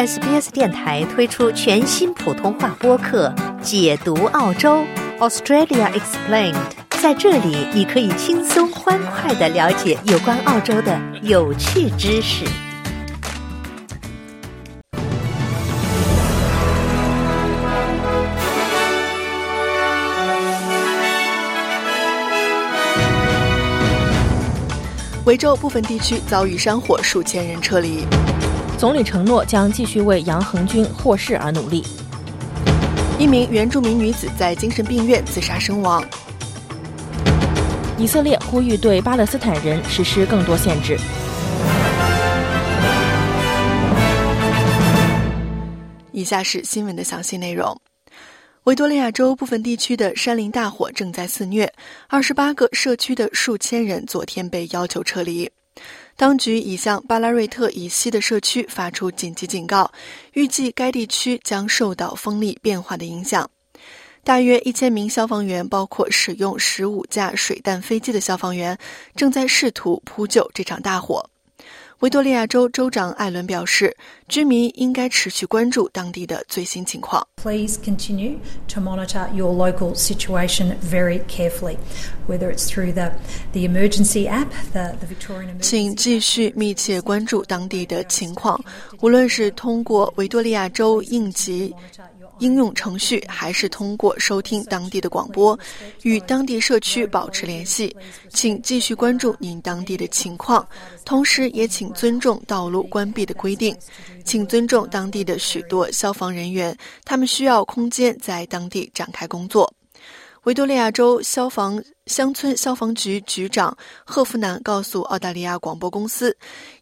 SBS 电台推出全新普通话播客《解读澳洲 Australia Explained》。在这里，你可以轻松欢快的了解有关澳洲的有趣知识。维州部分地区遭遇山火，数千人撤离。总理承诺将继续为杨恒军获释而努力。一名原住民女子在精神病院自杀身亡。以色列呼吁对巴勒斯坦人实施更多限制。以下是新闻的详细内容。维多利亚州部分地区的山林大火正在肆虐，二十八个社区的数千人昨天被要求撤离。当局已向巴拉瑞特以西的社区发出紧急警告，预计该地区将受到风力变化的影响。大约一千名消防员，包括使用十五架水弹飞机的消防员，正在试图扑救这场大火。维多利亚州州长艾伦表示，居民应该持续关注当地的最新情况。Please continue to monitor your local situation very carefully, whether it's through the the emergency app, the the Victorian. 请继续密切关注当地的情况，无论是通过维多利亚州应急。应用程序还是通过收听当地的广播，与当地社区保持联系。请继续关注您当地的情况，同时也请尊重道路关闭的规定。请尊重当地的许多消防人员，他们需要空间在当地展开工作。维多利亚州消防乡村消防局局长赫夫南告诉澳大利亚广播公司：“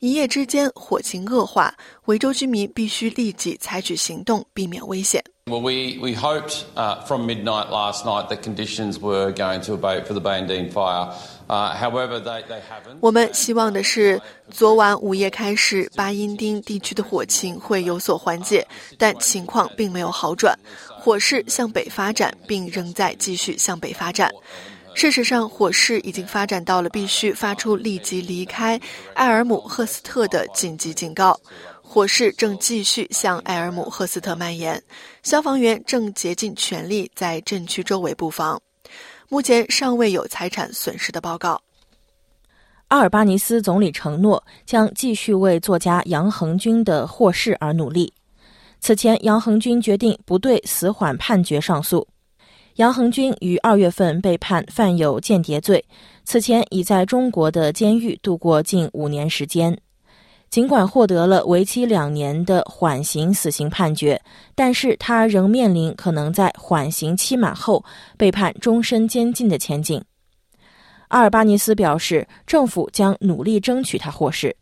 一夜之间火情恶化，维州居民必须立即采取行动，避免危险。” Well, we, we hoped uh, from midnight last night that conditions were going to abate for the Bandine fire. Uh, however, they, they haven't. 我们希望的是，昨晚午夜开始，巴因丁地区的火情会有所缓解，但情况并没有好转。火势向北发展，并仍在继续向北发展。事实上，火势已经发展到了必须发出立即离开埃尔姆赫斯特的紧急警告。火势正继续向埃尔姆赫斯特蔓延，消防员正竭尽全力在镇区周围布防。目前尚未有财产损失的报告。阿尔巴尼斯总理承诺将继续为作家杨恒军的获释而努力。此前，杨恒军决定不对死缓判决上诉。杨恒军于二月份被判犯有间谍罪，此前已在中国的监狱度过近五年时间。尽管获得了为期两年的缓刑死刑判决，但是他仍面临可能在缓刑期满后被判终身监禁的前景。阿尔巴尼斯表示，政府将努力争取他获释。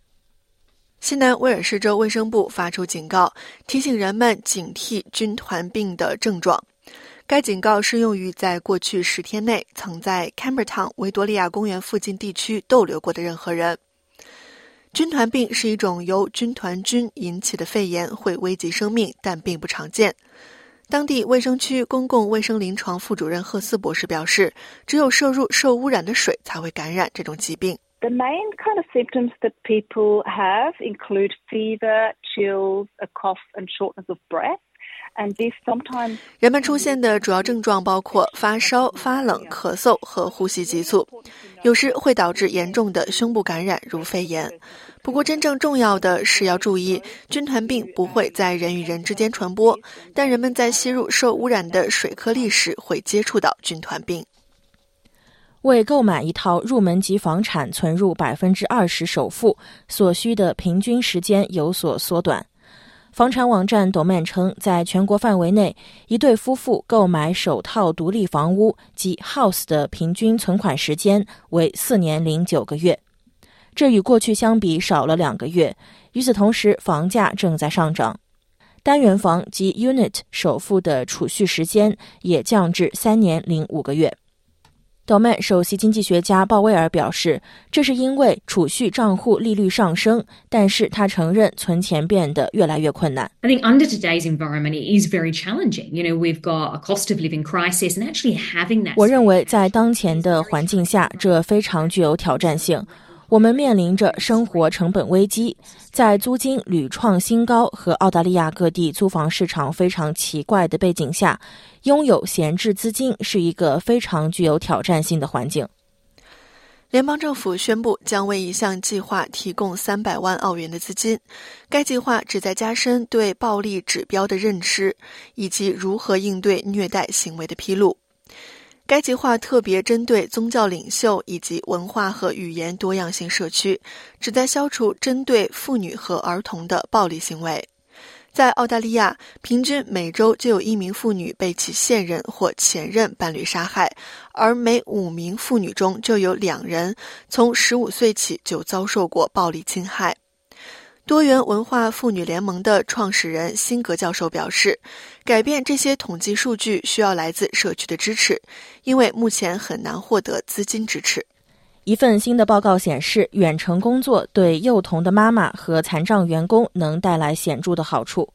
西南威尔士州卫生部发出警告，提醒人们警惕军团病的症状。该警告适用于在过去十天内曾在 Cambertown 维多利亚公园附近地区逗留过的任何人。军团病是一种由军团菌引起的肺炎，会危及生命，但并不常见。当地卫生区公共卫生临床副主任赫斯博士表示，只有摄入受污染的水才会感染这种疾病。The main kind of symptoms that people have include fever, chills, a cough, and shortness of breath. 人们出现的主要症状包括发烧、发冷、咳嗽和呼吸急促，有时会导致严重的胸部感染，如肺炎。不过，真正重要的是要注意，军团病不会在人与人之间传播，但人们在吸入受污染的水颗粒时会接触到军团病。为购买一套入门级房产，存入百分之二十首付所需的平均时间有所缩短。房产网站 Domain 称，在全国范围内，一对夫妇购买首套独立房屋及 House 的平均存款时间为四年零九个月，这与过去相比少了两个月。与此同时，房价正在上涨，单元房及 Unit 首付的储蓄时间也降至三年零五个月。首席经济学家鲍威尔表示，这是因为储蓄账户利率上升，但是他承认存钱变得越来越困难。I think under today's environment it is very challenging. You know, we've got a cost of living crisis, and actually having that. 我认为在当前的环境下，这非常具有挑战性。我们面临着生活成本危机，在租金屡创新高和澳大利亚各地租房市场非常奇怪的背景下，拥有闲置资金是一个非常具有挑战性的环境。联邦政府宣布将为一项计划提供三百万澳元的资金，该计划旨在加深对暴力指标的认知以及如何应对虐待行为的披露。该计划特别针对宗教领袖以及文化和语言多样性社区，旨在消除针对妇女和儿童的暴力行为。在澳大利亚，平均每周就有一名妇女被其现任或前任伴侣杀害，而每五名妇女中就有两人从十五岁起就遭受过暴力侵害。多元文化妇女联盟的创始人辛格教授表示，改变这些统计数据需要来自社区的支持，因为目前很难获得资金支持。一份新的报告显示，远程工作对幼童的妈妈和残障员工能带来显著的好处。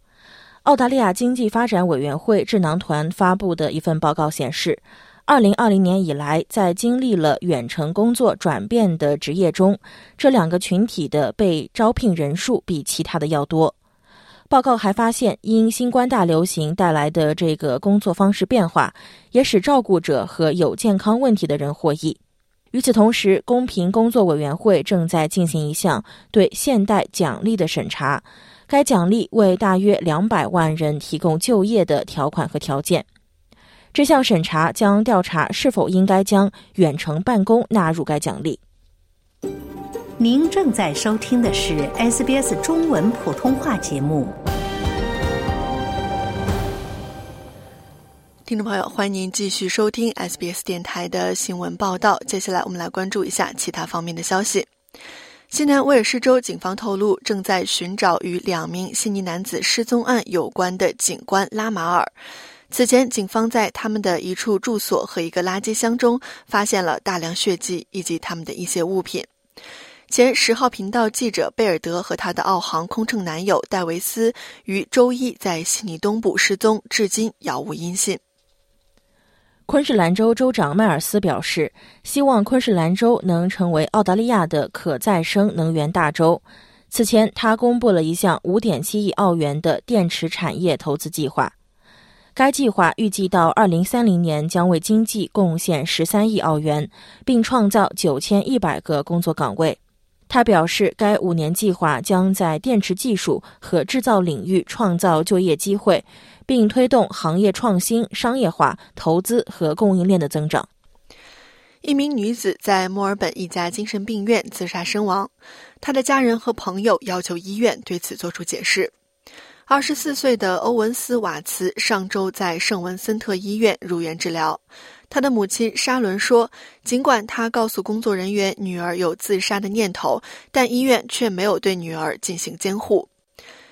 澳大利亚经济发展委员会智囊团发布的一份报告显示，二零二零年以来，在经历了远程工作转变的职业中，这两个群体的被招聘人数比其他的要多。报告还发现，因新冠大流行带来的这个工作方式变化，也使照顾者和有健康问题的人获益。与此同时，公平工作委员会正在进行一项对现代奖励的审查。该奖励为大约两百万人提供就业的条款和条件。这项审查将调查是否应该将远程办公纳入该奖励。您正在收听的是 SBS 中文普通话节目。听众朋友，欢迎您继续收听 SBS 电台的新闻报道。接下来，我们来关注一下其他方面的消息。西南威尔士州警方透露，正在寻找与两名悉尼男子失踪案有关的警官拉马尔。此前，警方在他们的一处住所和一个垃圾箱中发现了大量血迹以及他们的一些物品。前十号频道记者贝尔德和他的澳航空乘男友戴维斯于周一在悉尼东部失踪，至今杳无音信。昆士兰州州长迈尔斯表示，希望昆士兰州能成为澳大利亚的可再生能源大州。此前，他公布了一项5.7亿澳元的电池产业投资计划。该计划预计到2030年将为经济贡献13亿澳元，并创造9100个工作岗位。他表示，该五年计划将在电池技术和制造领域创造就业机会。并推动行业创新、商业化、投资和供应链的增长。一名女子在墨尔本一家精神病院自杀身亡，她的家人和朋友要求医院对此作出解释。二十四岁的欧文斯·瓦茨上周在圣文森特医院入院治疗。他的母亲沙伦说：“尽管他告诉工作人员女儿有自杀的念头，但医院却没有对女儿进行监护。”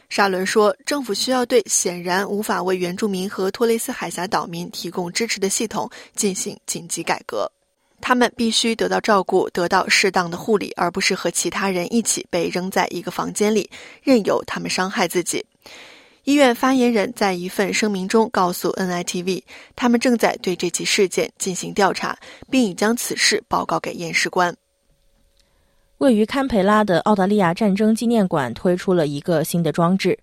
沙伦说：“政府需要对显然无法为原住民和托雷斯海峡岛民提供支持的系统进行紧急改革。他们必须得到照顾，得到适当的护理，而不是和其他人一起被扔在一个房间里，任由他们伤害自己。”医院发言人在一份声明中告诉 NITV：“ 他们正在对这起事件进行调查，并已将此事报告给验尸官。”位于堪培拉的澳大利亚战争纪念馆推出了一个新的装置，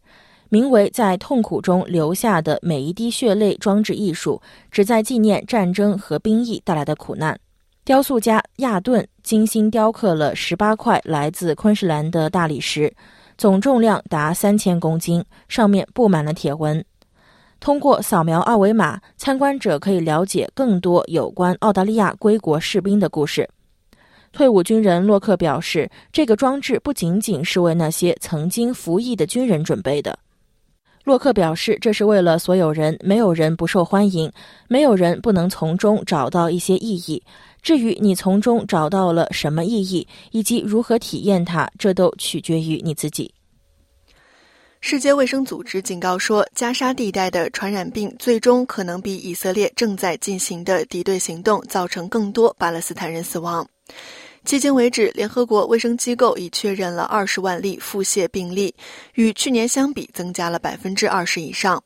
名为“在痛苦中留下的每一滴血泪”装置艺术，旨在纪念战争和兵役带来的苦难。雕塑家亚顿精心雕刻了十八块来自昆士兰的大理石，总重量达三千公斤，上面布满了铁纹。通过扫描二维码，参观者可以了解更多有关澳大利亚归国士兵的故事。退伍军人洛克表示，这个装置不仅仅是为那些曾经服役的军人准备的。洛克表示，这是为了所有人，没有人不受欢迎，没有人不能从中找到一些意义。至于你从中找到了什么意义，以及如何体验它，这都取决于你自己。世界卫生组织警告说，加沙地带的传染病最终可能比以色列正在进行的敌对行动造成更多巴勒斯坦人死亡。迄今为止，联合国卫生机构已确认了二十万例腹泻病例，与去年相比增加了百分之二十以上。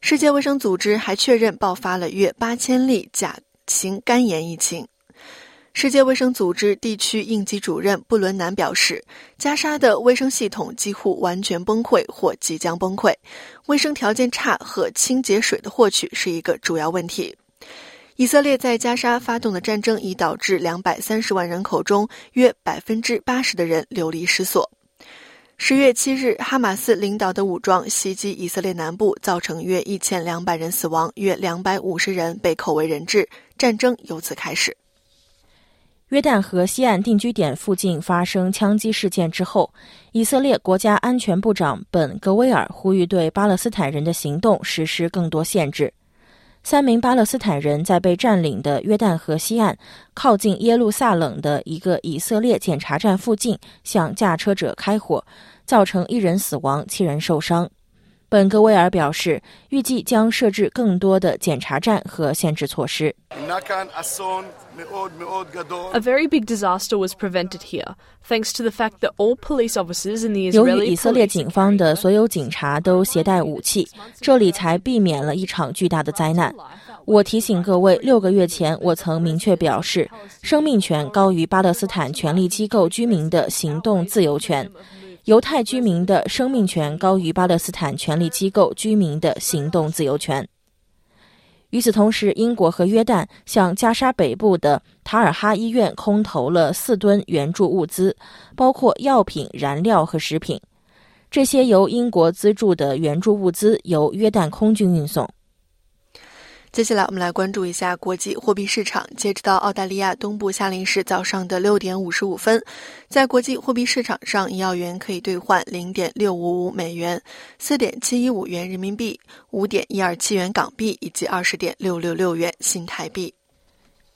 世界卫生组织还确认爆发了约八千例甲型肝炎疫情。世界卫生组织地区应急主任布伦南表示，加沙的卫生系统几乎完全崩溃或即将崩溃，卫生条件差和清洁水的获取是一个主要问题。以色列在加沙发动的战争已导致两百三十万人口中约百分之八十的人流离失所。十月七日，哈马斯领导的武装袭击以色列南部，造成约一千两百人死亡，约两百五十人被扣为人质，战争由此开始。约旦河西岸定居点附近发生枪击事件之后，以色列国家安全部长本·格威尔呼吁对巴勒斯坦人的行动实施更多限制。三名巴勒斯坦人在被占领的约旦河西岸、靠近耶路撒冷的一个以色列检查站附近向驾车者开火，造成一人死亡、七人受伤。本·格威尔表示，预计将设置更多的检查站和限制措施。A very big disaster was prevented here, thanks to the fact that all police officers in the 由 Israeli 于以色列警方的所有警察都携带武器，这里才避免了一场巨大的灾难。我提醒各位，六个月前我曾明确表示，生命权高于巴勒斯坦权力机构居民的行动自由权，犹太居民的生命权高于巴勒斯坦权力机构居民的行动自由权。与此同时，英国和约旦向加沙北部的塔尔哈医院空投了四吨援助物资，包括药品、燃料和食品。这些由英国资助的援助物资由约旦空军运送。接下来，我们来关注一下国际货币市场。截止到澳大利亚东部夏令时早上的六点五十五分，在国际货币市场上，一澳元可以兑换零点六五五美元、四点七一五元人民币、五点一二七元港币以及二十点六六六元新台币。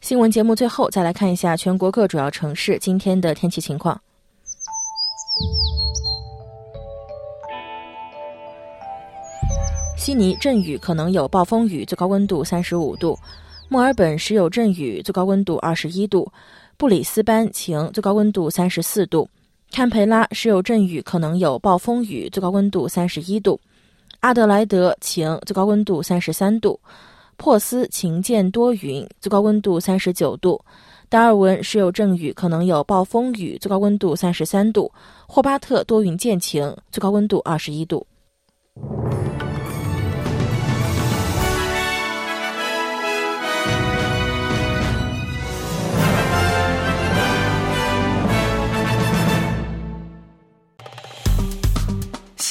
新闻节目最后再来看一下全国各主要城市今天的天气情况。悉尼阵雨，可能有暴风雨，最高温度三十五度；墨尔本时有阵雨，最高温度二十一度；布里斯班晴，最高温度三十四度；堪培拉时有阵雨，可能有暴风雨，最高温度三十一度；阿德莱德晴，最高温度三十三度；珀斯晴间多云，最高温度三十九度；达尔文时有阵雨，可能有暴风雨，最高温度三十三度；霍巴特多云见晴，最高温度二十一度。